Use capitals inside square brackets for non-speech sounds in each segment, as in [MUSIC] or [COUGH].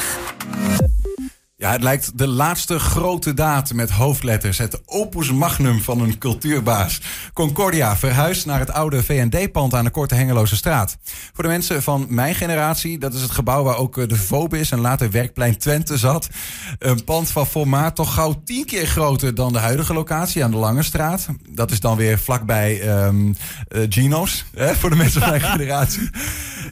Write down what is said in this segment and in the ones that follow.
vandaag. Ja, het lijkt de laatste grote daad met hoofdletters. Het opus magnum van een cultuurbaas. Concordia verhuist naar het oude VND-pand aan de Korte Hengeloze straat. Voor de mensen van mijn generatie, dat is het gebouw waar ook eh, de Vobis en later Werkplein Twente zat. Een pand van formaat toch gauw tien keer groter dan de huidige locatie aan de Lange Straat. Dat is dan weer vlakbij um, uh, Gino's, hè, voor de mensen van mijn [LAUGHS] generatie.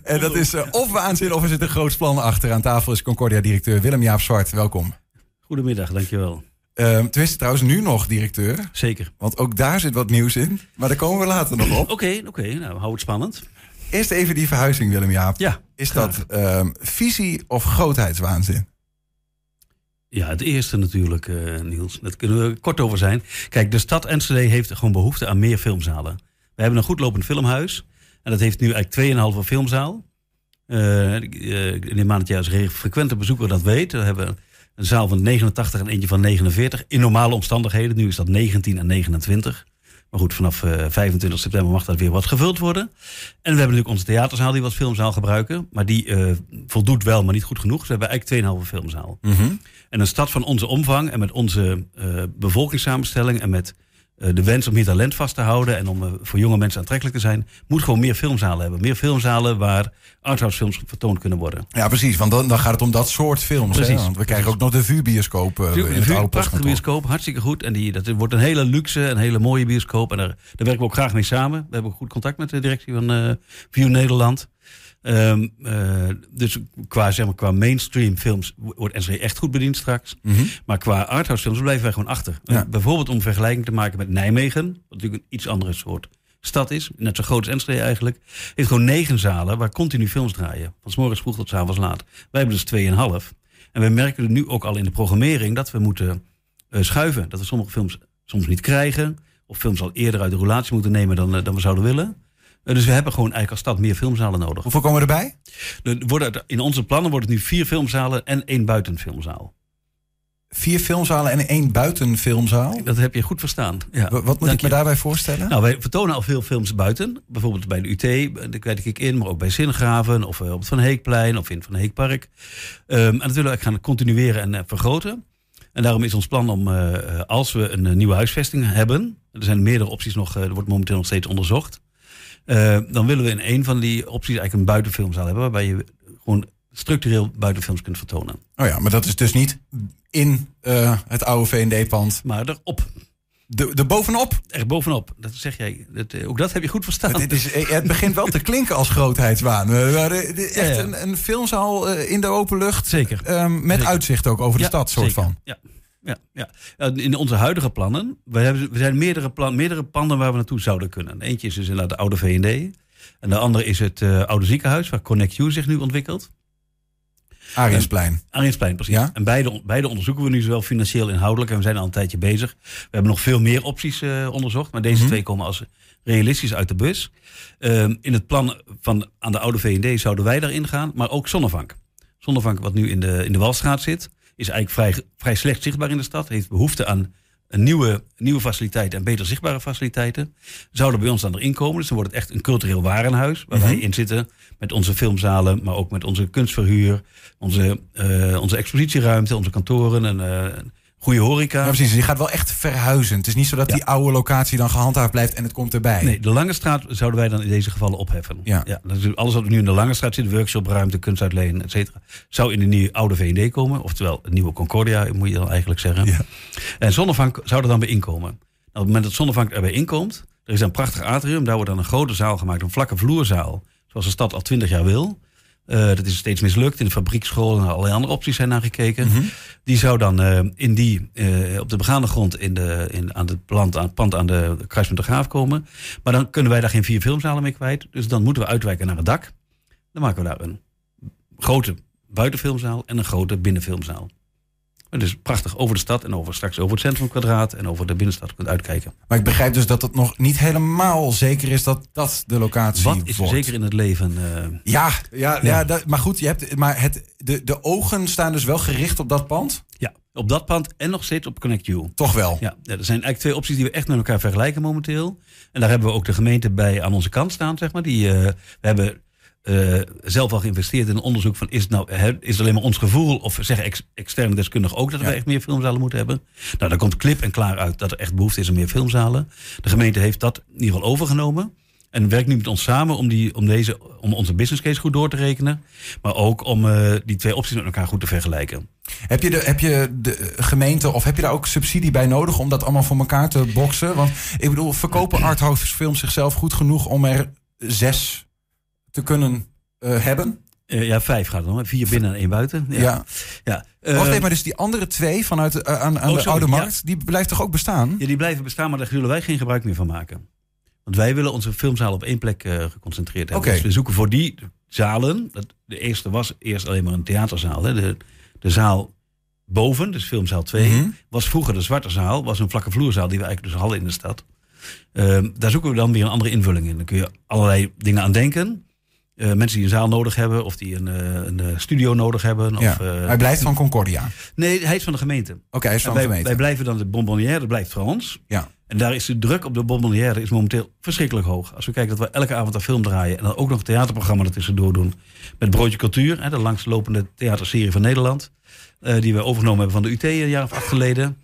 En dat is uh, of waanzin of er zit een groot plan achter. Aan tafel is Concordia-directeur Willem-Jaap Zwart. Welkom. Goedemiddag, dankjewel. Uh, tenminste, trouwens nu nog directeur. Zeker. Want ook daar zit wat nieuws in. Maar daar komen we later nog op. Oké, oké. Okay, nou, hou het spannend. Eerst even die verhuizing, Willem-Jaap. Ja. Is dat uh, visie of grootheidswaanzin? Ja, het eerste natuurlijk, uh, Niels. Daar kunnen we kort over zijn. Kijk, de stad Enschede heeft gewoon behoefte aan meer filmzalen. We hebben een goed lopend filmhuis. En dat heeft nu eigenlijk 2,5 filmzaal. Uh, in de maand dat je als frequente bezoeker dat weet. We hebben een zaal van 89 en eentje van 49. In normale omstandigheden. Nu is dat 19 en 29. Maar goed, vanaf uh, 25 september mag dat weer wat gevuld worden. En we hebben natuurlijk onze theaterzaal die we als filmzaal gebruiken. Maar die uh, voldoet wel, maar niet goed genoeg. Dus we hebben eigenlijk 2,5 filmzaal. Mm -hmm. En een stad van onze omvang en met onze uh, bevolkingssamenstelling... en met de wens om hier talent vast te houden... en om uh, voor jonge mensen aantrekkelijk te zijn... moet gewoon meer filmzalen hebben. Meer filmzalen waar arthouse films vertoond kunnen worden. Ja, precies. Want dan, dan gaat het om dat soort films. Precies. Hè? Want we krijgen ook nog de vuurbioscoop uh, in het vuur, oude prachtige bioscoop, hartstikke goed. En die, dat wordt een hele luxe, een hele mooie bioscoop. En daar, daar werken we ook graag mee samen. We hebben goed contact met de directie van uh, View Nederland. Um, uh, dus qua, zeg maar, qua mainstream films wordt NCW echt goed bediend straks. Mm -hmm. Maar qua arthouse films blijven wij gewoon achter. Ja. Bijvoorbeeld om vergelijking te maken met Nijmegen. Wat natuurlijk een iets andere soort stad is. Net zo groot als Enschede eigenlijk. Heeft gewoon negen zalen waar continu films draaien. Van 's morgens vroeg tot 's avonds laat. Wij hebben dus tweeënhalf. En we merken nu ook al in de programmering dat we moeten uh, schuiven. Dat we sommige films soms niet krijgen. Of films al eerder uit de roulatie moeten nemen dan, uh, dan we zouden willen. Dus we hebben gewoon eigenlijk als stad meer filmzalen nodig. Hoeveel komen erbij? Er worden, in onze plannen wordt het nu vier filmzalen en één buitenfilmzaal. Vier filmzalen en één buitenfilmzaal? Dat heb je goed verstaan. Ja. Wat moet Dank ik me je. daarbij voorstellen? Nou, wij vertonen al veel films buiten. Bijvoorbeeld bij de UT, daar kwijt ik in, maar ook bij Zingraven of op het Van Heekplein of in het Van Heekpark. Um, en dat willen we gaan continueren en uh, vergroten. En daarom is ons plan om, uh, als we een uh, nieuwe huisvesting hebben, er zijn meerdere opties nog, er wordt momenteel nog steeds onderzocht. Uh, dan willen we in een van die opties eigenlijk een buitenfilmzaal hebben, waarbij je gewoon structureel buitenfilms kunt vertonen. Oh ja, maar dat is dus niet in uh, het oude VND-pand. Maar erop. De, de bovenop? Er bovenop, dat zeg jij. Dat, uh, ook dat heb je goed verstaan. Het, is, het begint wel te klinken als grootheidswaan. Echt ja, ja. Een, een, filmzaal in de open lucht. Zeker. Um, met Zeker. uitzicht ook over de ja, stad, soort zeker. van. Ja. Ja, ja. In onze huidige plannen, we, hebben, we zijn meerdere, plan, meerdere panden waar we naartoe zouden kunnen. Eentje is dus inderdaad de oude V&D. En de andere is het uh, oude ziekenhuis, waar Connect U zich nu ontwikkelt. Ariensplein. Ariensplein, precies. Ja? En beide, beide onderzoeken we nu zowel financieel inhoudelijk. En we zijn al een tijdje bezig. We hebben nog veel meer opties uh, onderzocht. Maar deze Mhm. mm -hmm. twee komen als realistisch uit de bus. Uh, in het plan van aan de oude V&D zouden wij daarin gaan. Maar ook Zonnevank. Zonnevank, wat nu in de, in de Walstraat zit, is eigenlijk vrij, vrij slecht zichtbaar in de stad. Heeft behoefte aan een nieuwe, nieuwe faciliteiten en beter zichtbare faciliteiten. Zouden bij ons dan erin komen. Dus dan wordt het echt een cultureel warenhuis. Waar mm -hmm. wij in zitten met onze filmzalen, maar ook met onze kunstverhuur, onze, uh, onze expositieruimte, onze kantoren en uh, goede horeca. Ja, precies. Je gaat wel echt verhuizen. Het is niet zo dat ja. die oude locatie dan gehandhaafd blijft en het komt erbij. Nee, de Lange Straat zouden wij dan in deze gevallen opheffen. Ja. ja dus alles wat nu in de Lange Straat zit, workshopruimte, kunstuitleen, et cetera, zou in de nieuwe oude V&D komen. Oftewel, een nieuwe Concordia, moet je dan eigenlijk zeggen. Ja. En Zonnevank zou er dan bij inkomen. Nou, op het moment dat Zonnevank erbij inkomt, er is een prachtig atrium. Daar wordt dan een grote zaal gemaakt, een vlakke vloerzaal. Zoals de stad al twintig jaar wil. Uh, dat is steeds mislukt. In de fabriekschool en allerlei andere opties zijn naar gekeken. Mm -hmm. Die zou dan uh, in die, uh, op de begaande grond in de, in, aan het plant aan, pand aan de kruispunt de Graaf komen. Maar dan kunnen wij daar geen vier filmzalen mee kwijt. Dus dan moeten we uitwijken naar het dak. Dan maken we daar een grote buitenfilmzaal en een grote binnenfilmzaal. Dus prachtig over de stad en over straks over het centrumkwadraat en over de binnenstad kunt uitkijken. Maar ik begrijp dus dat het nog niet helemaal zeker is dat dat de locatie Wat is wordt. zeker in het leven? Uh, ja, ja, ja. dat, maar goed, je hebt, maar het, de, de ogen staan dus wel gericht op dat pand? Ja, op dat pand en nog steeds op Connect You. Toch wel? Ja, ja, er zijn eigenlijk twee opties die we echt met elkaar vergelijken momenteel. En daar hebben we ook de gemeente bij aan onze kant staan, zeg maar. Die, uh, we hebben eh, zelf al geïnvesteerd in een onderzoek van is het, nou, is het alleen maar ons gevoel of zeggen ex- externe deskundigen ook dat Ja. we echt meer filmzalen moeten hebben? Nou, daar komt klip en klaar uit dat er echt behoefte is aan meer filmzalen. De gemeente heeft dat in ieder geval overgenomen. En werkt nu met ons samen om, die, om, deze, om onze business case goed door te rekenen. Maar ook om eh, die twee opties met elkaar goed te vergelijken. Heb je, de, heb je de gemeente of heb je daar ook subsidie bij nodig om dat allemaal voor elkaar te boksen? Want ik bedoel, verkopen [CLEARS THROAT] arthouse films zichzelf goed genoeg om er zes te kunnen eh, hebben? Eh, ja, vijf gaat hè. Vier binnen en één buiten. Ja. Ja. ja. Wacht Eh, even, maar dus die andere twee vanuit aan, aan Oh, de sorry, Oude ja. Markt, die blijft toch ook bestaan? Ja, die blijven bestaan, maar daar zullen wij geen gebruik meer van maken. Want wij willen onze filmzaal op één plek geconcentreerd hebben. Dus we zoeken voor die zalen. Dat, de eerste was eerst alleen maar een theaterzaal. Hè. De, de zaal boven, dus filmzaal 2, Mhm. was vroeger de zwarte zaal. Was een vlakke vloerzaal die we eigenlijk dus hadden in de stad. Ehm, daar zoeken we dan weer een andere invulling in. Dan kun je allerlei dingen aan denken. Eh, mensen die een zaal nodig hebben, of die een, eh, een eh, studio nodig hebben. Of, Ja. Hij blijft van Concordia. Oké, nee, hij is van de gemeente. hij is van de wij, gemeente. wij blijven dan de bonbonnière, dat blijft voor ons. Ja. En daar is de druk op de bonbonnière is momenteel verschrikkelijk hoog. Als we kijken dat we elke avond een film draaien... en dan ook nog een theaterprogramma ertussendoor doen... met Broodje Cultuur, hè, de langslopende theaterserie van Nederland... die we overgenomen hebben van de UT een jaar of acht geleden.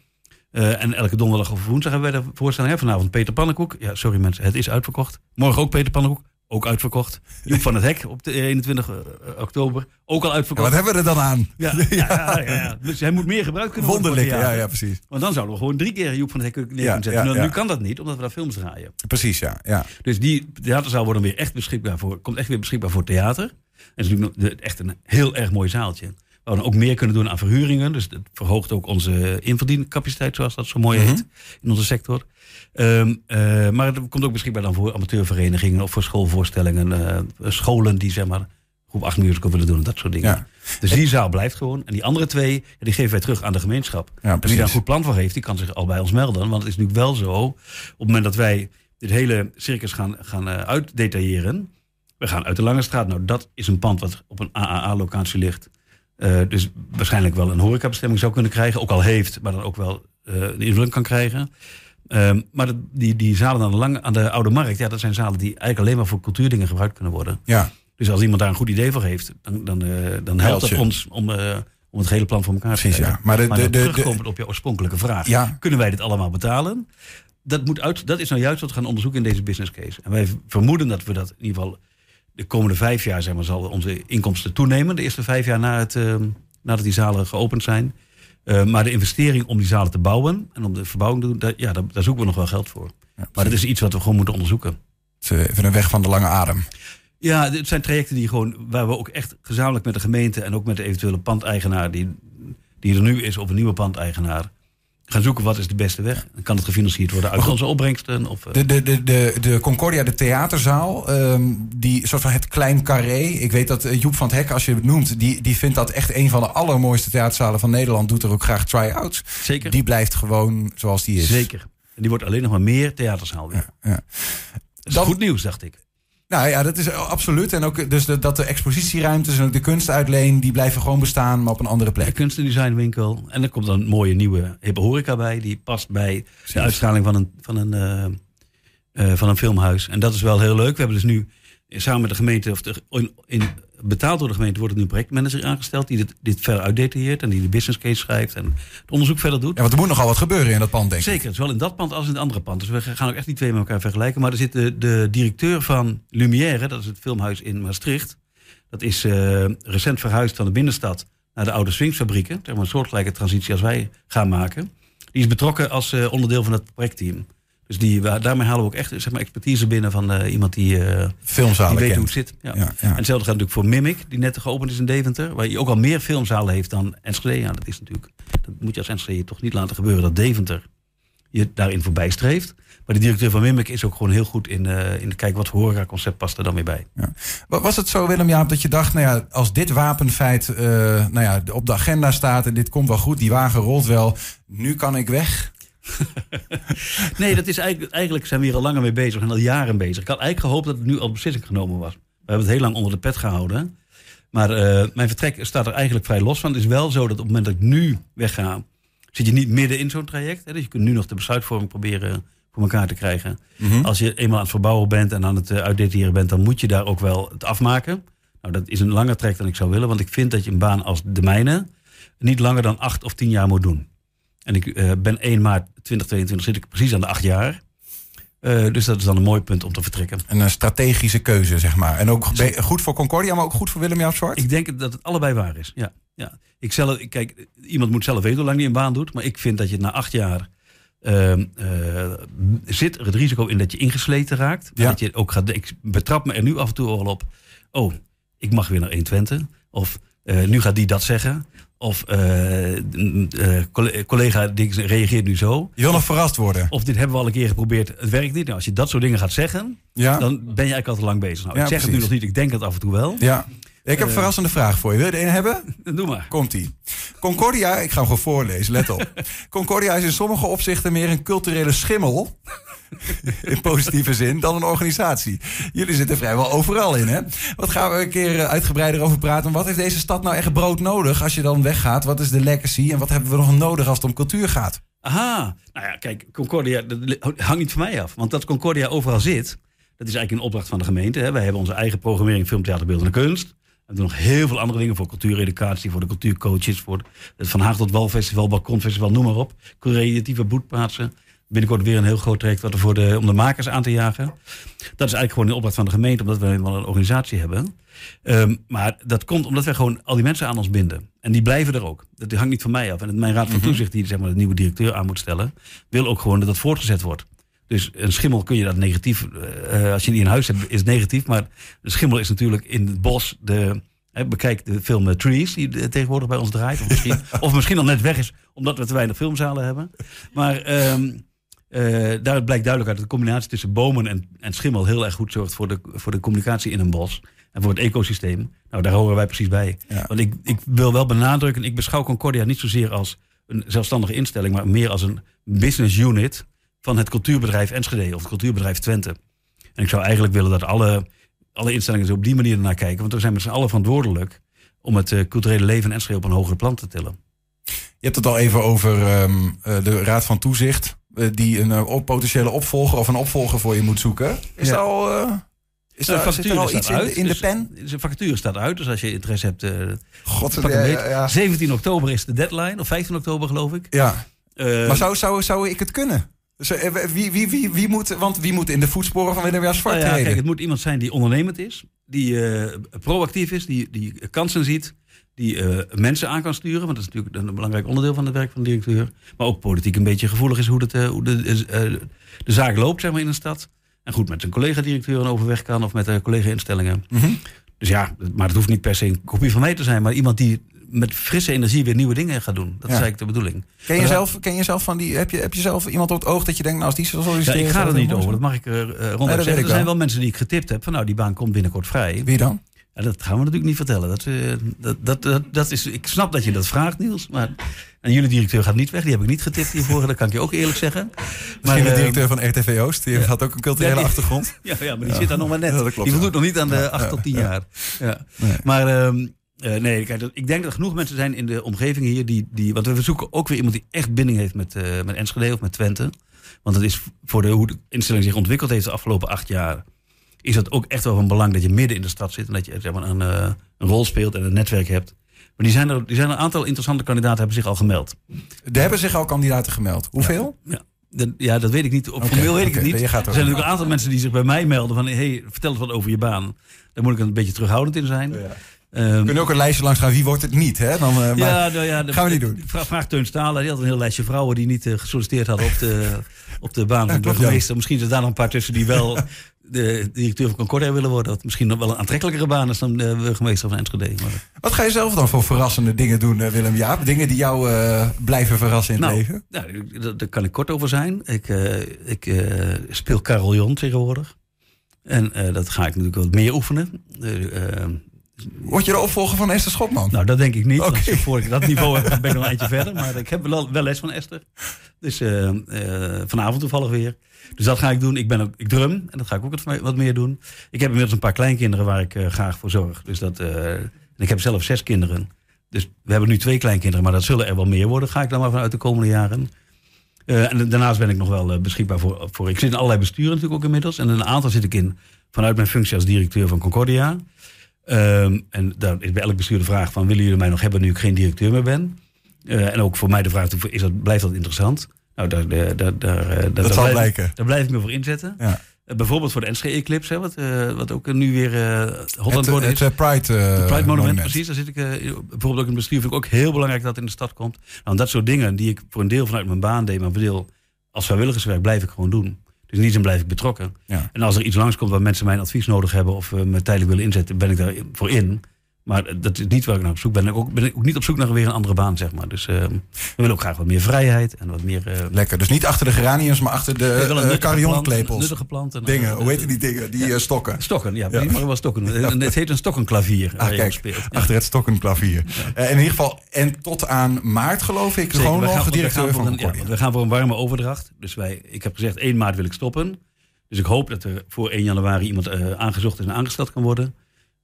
En elke donderdag of woensdag hebben wij de voorstelling. Hè. Vanavond Peter Pannenkoek. Ja, sorry mensen, het is uitverkocht. Morgen ook Peter Pannenkoek. Ook uitverkocht. Joep van het Hek op de 21 oktober. Ook al Ja, uitverkocht. wat hebben we er dan aan? Ja, [LAUGHS] ja, ja. Dus hij moet meer gebruikt kunnen worden. voor Wonderlijk, ja, ja, precies. Want dan zouden we gewoon drie keer Joep van het Hek neer zetten. Nou. Nu kan dat niet, omdat we daar films draaien. Precies, ja. ja. Dus die theaterzaal wordt dan weer echt beschikbaar voor, komt echt weer beschikbaar voor theater. En is natuurlijk echt een heel erg mooi zaaltje. We ook meer kunnen doen aan verhuringen. Dus dat verhoogt ook onze inverdiencapaciteit, zoals dat zo mooi Mhm. heet, in onze sector. Ehm, eh, maar het komt ook beschikbaar dan voor amateurverenigingen of voor schoolvoorstellingen. eh, scholen die zeg maar groep 8 musical willen doen en dat soort dingen. Ja. Dus die zaal blijft gewoon. En die andere twee, die geven wij terug aan de gemeenschap. Ja, En wie daar een goed plan voor heeft, die kan zich al bij ons melden. Want het is natuurlijk wel zo, op het moment dat wij dit hele circus gaan, gaan eh, uitdetailleren. We gaan uit de Lange Straat. Nou, dat is een pand wat op een AAA-locatie ligt. Eh, dus waarschijnlijk wel een horecabestemming zou kunnen krijgen. Ook al heeft, maar dan ook wel eh, een invulling kan krijgen. Ehm, maar dat- die, die zalen aan de, lange, aan de Oude Markt, ja, dat zijn zalen die eigenlijk alleen maar voor cultuurdingen gebruikt kunnen worden. Ja, Dus als iemand daar een goed idee voor heeft, dan, dan, eh, dan helpt het je. ons om, om het hele plan voor elkaar te krijgen. ja. Maar de, Maar de, terugkomend op je oorspronkelijke vraag. ja, Kunnen wij dit allemaal betalen? Dat, moet uit, dat is nou juist wat we gaan onderzoeken in deze business case. En wij vermoeden dat we dat in ieder geval de komende vijf jaar, zeg maar, zal onze inkomsten toenemen. De eerste vijf jaar na het, eh, nadat die zalen geopend zijn. Eh, maar de investering om die zalen te bouwen en om de verbouwing te doen, daar, ja, daar, daar zoeken we nog wel geld voor. ja, Maar dat is iets wat we gewoon moeten onderzoeken. even een weg van de lange adem. Ja, het zijn trajecten die gewoon, waar we ook echt gezamenlijk met de gemeente en ook met de eventuele pandeigenaar die, die er nu is, of een nieuwe pandeigenaar, gaan zoeken wat is de beste weg. Dan kan het gefinancierd worden uit onze opbrengsten. Of, eh, De, de, de, de, de Concordia, de theaterzaal, ehm, die soort van het klein carré. Ik weet dat eh, Joep van het Hek, als je het noemt, die, die vindt dat echt een van de allermooiste theaterzalen van Nederland. Doet er ook graag try-outs. zeker. Die blijft gewoon zoals die is. Zeker. En die wordt alleen nog maar meer theaterzaal weer. Ja, ja. Dat is Dan- goed nieuws, dacht ik. Nou ja, dat is absoluut. En ook dus de, dat de expositieruimtes en ook de kunstuitleen, die blijven gewoon bestaan, maar op een andere De plek. kunst- en designwinkel. En er komt dan een mooie nieuwe hippe horeca bij. Die past bij de uitstraling van een, van een, eh, eh, van een filmhuis. En dat is wel heel leuk. We hebben dus nu samen met de gemeente, of de, in, in, betaald door de gemeente, wordt er nu een projectmanager aangesteld. Die dit, dit verder uitdetailleert en die de business case schrijft. En het onderzoek verder doet. Ja, want er moet nogal wat gebeuren in dat pand, denk ik. Zeker, zowel in dat pand als in het andere pand. Dus we gaan ook echt die twee met elkaar vergelijken. Maar er zit de, de directeur van Lumière, dat is het filmhuis in Maastricht. Dat is eh, recent verhuisd van de binnenstad naar de oude Swingsfabrieken. Zeg maar een soortgelijke transitie als wij gaan maken. Die is betrokken als eh, onderdeel van het projectteam. Dus die, daarmee halen we ook echt zeg maar, expertise binnen van eh, iemand die, eh, die weet hoe het zit. Ja. Ja, ja. En hetzelfde gaat natuurlijk voor Mimic, die net geopend is in Deventer. Waar je ook al meer filmzalen heeft dan Enschede. Ja, dat is natuurlijk, dat moet je als Enschede toch niet laten gebeuren dat Deventer je daarin voorbij streeft. Maar de directeur van Mimic is ook gewoon heel goed in, eh in kijken wat voor horecaconcept past er dan weer bij. Wa- Was het zo, Willem-Jaap, dat je dacht, nou ja, als dit wapenfeit nou ja, op de agenda staat en dit komt wel goed, die wagen rolt wel, nu kan ik weg? [LAUGHS] Nee, dat is eigenlijk, eigenlijk zijn we hier al langer mee bezig en al jaren bezig. Ik had eigenlijk gehoopt dat het nu al beslissing genomen was. We hebben het heel lang onder de pet gehouden. Maar eh, mijn vertrek staat er eigenlijk vrij los van. Het is wel zo dat op het moment dat ik nu wegga, zit je niet midden in zo'n traject. Hè? Dus je kunt nu nog de besluitvorming proberen voor elkaar te krijgen. Mhm. Als je eenmaal aan het verbouwen bent en aan het uh, uitdetailleren bent, dan moet je daar ook wel het afmaken. Nou, dat is een langer trek dan ik zou willen, want ik vind dat je een baan als de mijne niet langer dan acht of tien jaar moet doen. En ik uh, ben 1 maart 2022 zit ik precies aan de acht jaar. Uh, dus dat is dan een mooi punt om te vertrekken. En een strategische keuze, zeg maar. En ook goed voor Concordia, maar ook goed voor Willem Zwart? Ik denk dat het allebei waar is, ja. ja. Ik zelf, kijk, iemand moet zelf weten hoe lang die een baan doet. Maar ik vind dat je na acht jaar uh, uh, zit er het risico in dat je ingesleten raakt. Ja. Dat je ook gaat, ik betrap me er nu af en toe al op. Oh, ik mag weer naar 120. Of uh, nu gaat die dat zeggen. Of uh, collega reageert nu zo. Je wil nog verrast worden. Of dit hebben we al een keer geprobeerd, het werkt niet. Nou, als je dat soort dingen gaat zeggen, ja. dan ben je eigenlijk al te lang bezig. Nou, ja, ik zeg precies. het nu nog niet, ik denk het af en toe wel. Ja. Ik heb een verrassende vraag voor je. Wil je er een hebben? [LAUGHS] Doe maar. Komt-ie. Concordia, ik ga hem gewoon voorlezen, let op. [LAUGHS] Concordia is in sommige opzichten meer een culturele schimmel [LAUGHS] in positieve zin, dan een organisatie. Jullie zitten vrijwel overal in, hè? Wat gaan we een keer eh, uitgebreider over praten? Wat heeft deze stad nou echt brood nodig als je dan weggaat? Wat is de legacy en wat hebben we nog nodig als het om cultuur gaat? Aha, nou ja, kijk, Concordia dat hangt niet van mij af. Want dat Concordia overal zit, dat is eigenlijk een opdracht van de gemeente. Hè. Wij hebben onze eigen programmering film, theater, beeld en kunst. We doen nog heel veel andere dingen voor cultuureducatie, voor de cultuurcoaches, voor het Van Haag tot Walfestival, Balkonfestival, noem maar op. Creatieve boetplaatsen binnenkort weer een heel groot traject wat er voor de, om de makers aan te jagen. Dat is eigenlijk gewoon een opdracht van de gemeente, omdat we helemaal een organisatie hebben. Um, maar dat komt omdat we gewoon al die mensen aan ons binden. En die blijven er ook. Dat hangt niet van mij af. En mijn raad van mhm. toezicht, die zeg maar, de nieuwe directeur aan moet stellen, wil ook gewoon dat dat voortgezet wordt. Dus een schimmel kun je dat negatief, uh, als je die in huis hebt, is negatief. Maar een schimmel is natuurlijk in het bos de. Hè, bekijk de film Trees, die tegenwoordig bij ons draait. Of misschien, [LAUGHS] of misschien al net weg is, omdat we te weinig filmzalen hebben. Maar um, uh, daaruit blijkt duidelijk uit dat de combinatie tussen bomen en, en schimmel heel erg goed zorgt voor de, voor de communicatie in een bos. En voor het ecosysteem. Nou, daar horen wij precies bij. Want ik, ik wil wel benadrukken, ik beschouw Concordia niet zozeer als een zelfstandige instelling, maar meer als een business unit van het cultuurbedrijf Enschede of het cultuurbedrijf Twente. En ik zou eigenlijk willen dat alle, alle instellingen zo op die manier naar kijken, want we zijn met z'n allen verantwoordelijk om het uh, culturele leven in Enschede op een hogere plan te tillen. Je hebt het al even over um, de Raad van Toezicht. Eh, die een uh, potentiële opvolger of een opvolger voor je moet zoeken. Is ja. al. Uh, is nou, er, er al iets in, in, de pen? Zijn vacature staat uit, dus als je interesse hebt. Uh, God, ja, ja, 17 oktober is de deadline, of 15 oktober geloof ik. Ja. Uh, maar zou, zou, zou ik het kunnen? Dus, wie, wie, wie, wie, moet, want wie moet in de voetsporen van Willem Zwart nou ja, kijk, Het moet iemand zijn die ondernemend is, die proactief is, die, die kansen ziet die uh, mensen aan kan sturen. Want dat is natuurlijk een belangrijk onderdeel van het werk van de directeur. Maar ook politiek een beetje gevoelig is hoe, het, uh, hoe de, uh, de zaak loopt zeg maar, in een stad. En goed met zijn collega-directeur overweg kan of met collega-instellingen. Mm -hmm. Dus ja, maar het hoeft niet per se een kopie van mij te zijn. Maar iemand die met frisse energie weer nieuwe dingen gaat doen. Dat is eigenlijk de bedoeling. Ken je, zelf, ken je zelf van die. Heb je, heb je zelf iemand op het oog dat je denkt, nou als die zo solliciteren... Ja, ik ga er niet over, dat mag ik uh, ronduit zeggen. Er zijn wel mensen die ik getipt heb van nou die baan komt binnenkort vrij. Wie dan? Ja, dat gaan we natuurlijk niet vertellen. Dat, uh, dat, dat, dat, dat, is, ik snap dat je dat vraagt, Niels. Maar en jullie directeur gaat niet weg. Die heb ik niet getipt hiervoor. Dat kan ik je ook eerlijk zeggen. Maar, de eh, directeur van RTV Oost. Die had ook een culturele achtergrond. [LAUGHS] Ja, ja, maar die zit daar nog maar net. die voldoet nog niet aan de 8 tot 10 jaar. Ja. Nee. Maar uh, nee, kijk, ik denk dat er genoeg mensen zijn in de omgeving hier. Die, die, want we zoeken ook weer iemand die echt binding heeft met, uh, met Enschede of met Twente. Want het is voor de, hoe de instelling zich ontwikkeld heeft de afgelopen acht jaar is dat ook echt wel van belang dat je midden in de stad zit en dat je zeg maar, een, uh, een rol speelt en een netwerk hebt. Maar die zijn er, die zijn een aantal interessante kandidaten hebben zich al gemeld. Er hebben zich al kandidaten gemeld. Hoeveel? Ja. ja. ja dat weet ik niet. Op okay, formeel weet ik het niet. er zijn natuurlijk een aantal mensen die zich bij mij melden van... hey, vertel eens wat over je baan. Daar moet ik een beetje terughoudend in zijn. Ja. Um, we kunnen ook een lijstje langs gaan. Wie wordt het niet? Hè? Dan, uh, ja, nou ja, gaan we niet doen. Vraag, vraag Teun Stalen. Die had een heel lijstje vrouwen die niet uh, gesolliciteerd hadden op de, op de baan van de [LAUGHS] burgemeester. Misschien zijn er daar nog een paar tussen die wel [LAUGHS] de directeur van Concordia willen worden. Dat misschien nog wel een aantrekkelijkere baan is dan de burgemeester van Enschede. Maar... Wat ga je zelf dan voor verrassende dingen doen, eh, Willem Jaap? Dingen die jou uh, blijven verrassen in het nou, leven? Nou, daar kan ik kort over zijn. Ik, uh, ik uh, speel carillon tegenwoordig. En dat ga ik natuurlijk wat meer oefenen. Word je de opvolger van Esther Schotman? Nou, dat denk ik niet. Okay. Want voor ik dat niveau heb, ben ik nog een eindje [LAUGHS] verder. Maar ik heb wel, wel les van Esther. Dus vanavond toevallig weer. Dus dat ga ik doen. Ik, ben ook, ik drum en dat ga ik ook wat meer doen. Ik heb inmiddels een paar kleinkinderen waar ik uh, graag voor zorg. Dus dat, uh, ik heb zelf zes kinderen. Dus we hebben nu twee kleinkinderen, maar dat zullen er wel meer worden. Ga ik dan maar vanuit de komende jaren. En daarnaast ben ik nog wel beschikbaar voor, voor. Ik zit in allerlei besturen natuurlijk ook inmiddels. En een aantal zit ik in vanuit mijn functie als directeur van Concordia. Ehm, en daar is bij elk bestuur de vraag van... willen jullie mij nog hebben nu ik geen directeur meer ben? Eh, en ook voor mij de vraag, is dat, blijft dat interessant? Nou, daar, daar, daar, daar, dat zal blijf, blijken. Daar blijf ik me voor inzetten. Ja. Uh, bijvoorbeeld voor de Enschede-eclipse, wat, uh, wat ook nu weer uh, hot het, worden is. Het Pride, Pride monument, monument, precies. Daar zit ik bijvoorbeeld ook in het bestuur. Vind ik ook heel belangrijk dat het in de stad komt. Nou, dat soort dingen die ik voor een deel vanuit mijn baan deed, maar voor een deel als vrijwilligerswerk blijf ik gewoon doen. Dus in die zin blijf ik betrokken. Ja. En als er iets langskomt waar mensen mijn advies nodig hebben of me tijdelijk willen inzetten, ben ik daar voor in. Maar dat is niet waar ik naar op zoek ben. Ik ook, ben ik ook niet op zoek naar weer een andere baan, zeg maar. Dus uh, we willen ook graag wat meer vrijheid en wat meer... Uh, Lekker. Dus niet achter de geraniums, maar achter de uh, carillon-klepels. Nuttige planten. Dingen, hoe heet die dingen? Die ja. stokken. Stokken, ja. ja. Die mogen wel stokken. Het heet een stokkenklavier. Ah, kijk, speelt. achter het stokkenklavier. in ieder geval, en tot aan maart geloof ik, Zeker, gewoon we nog gaan, directeur van een. We gaan voor een warme overdracht. Dus wij, ik heb gezegd, 1 maart wil ik stoppen. Dus ik hoop dat er voor 1 januari iemand aangezocht en aangesteld kan worden.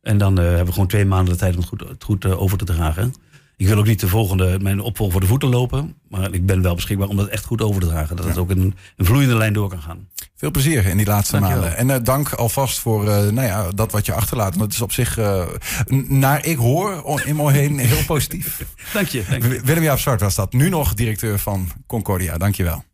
En dan uh, hebben we gewoon twee maanden de tijd om het goed, het goed uh, over te dragen. Ik wil ook niet de volgende, mijn opvolger voor de voeten lopen. Maar ik ben wel beschikbaar om dat echt goed over te dragen. Dat Ja. het ook een, een vloeiende lijn door kan gaan. Veel plezier in die laatste Dankjewel. maanden. En uh, dank alvast voor nou ja, dat wat je achterlaat. Want het is op zich, naar ik hoor, in me heen heel positief. [LAUGHS] Dank je. Dank je. Willem-Jaap Zwart was dat. Nu nog directeur van Concordia. Dankjewel.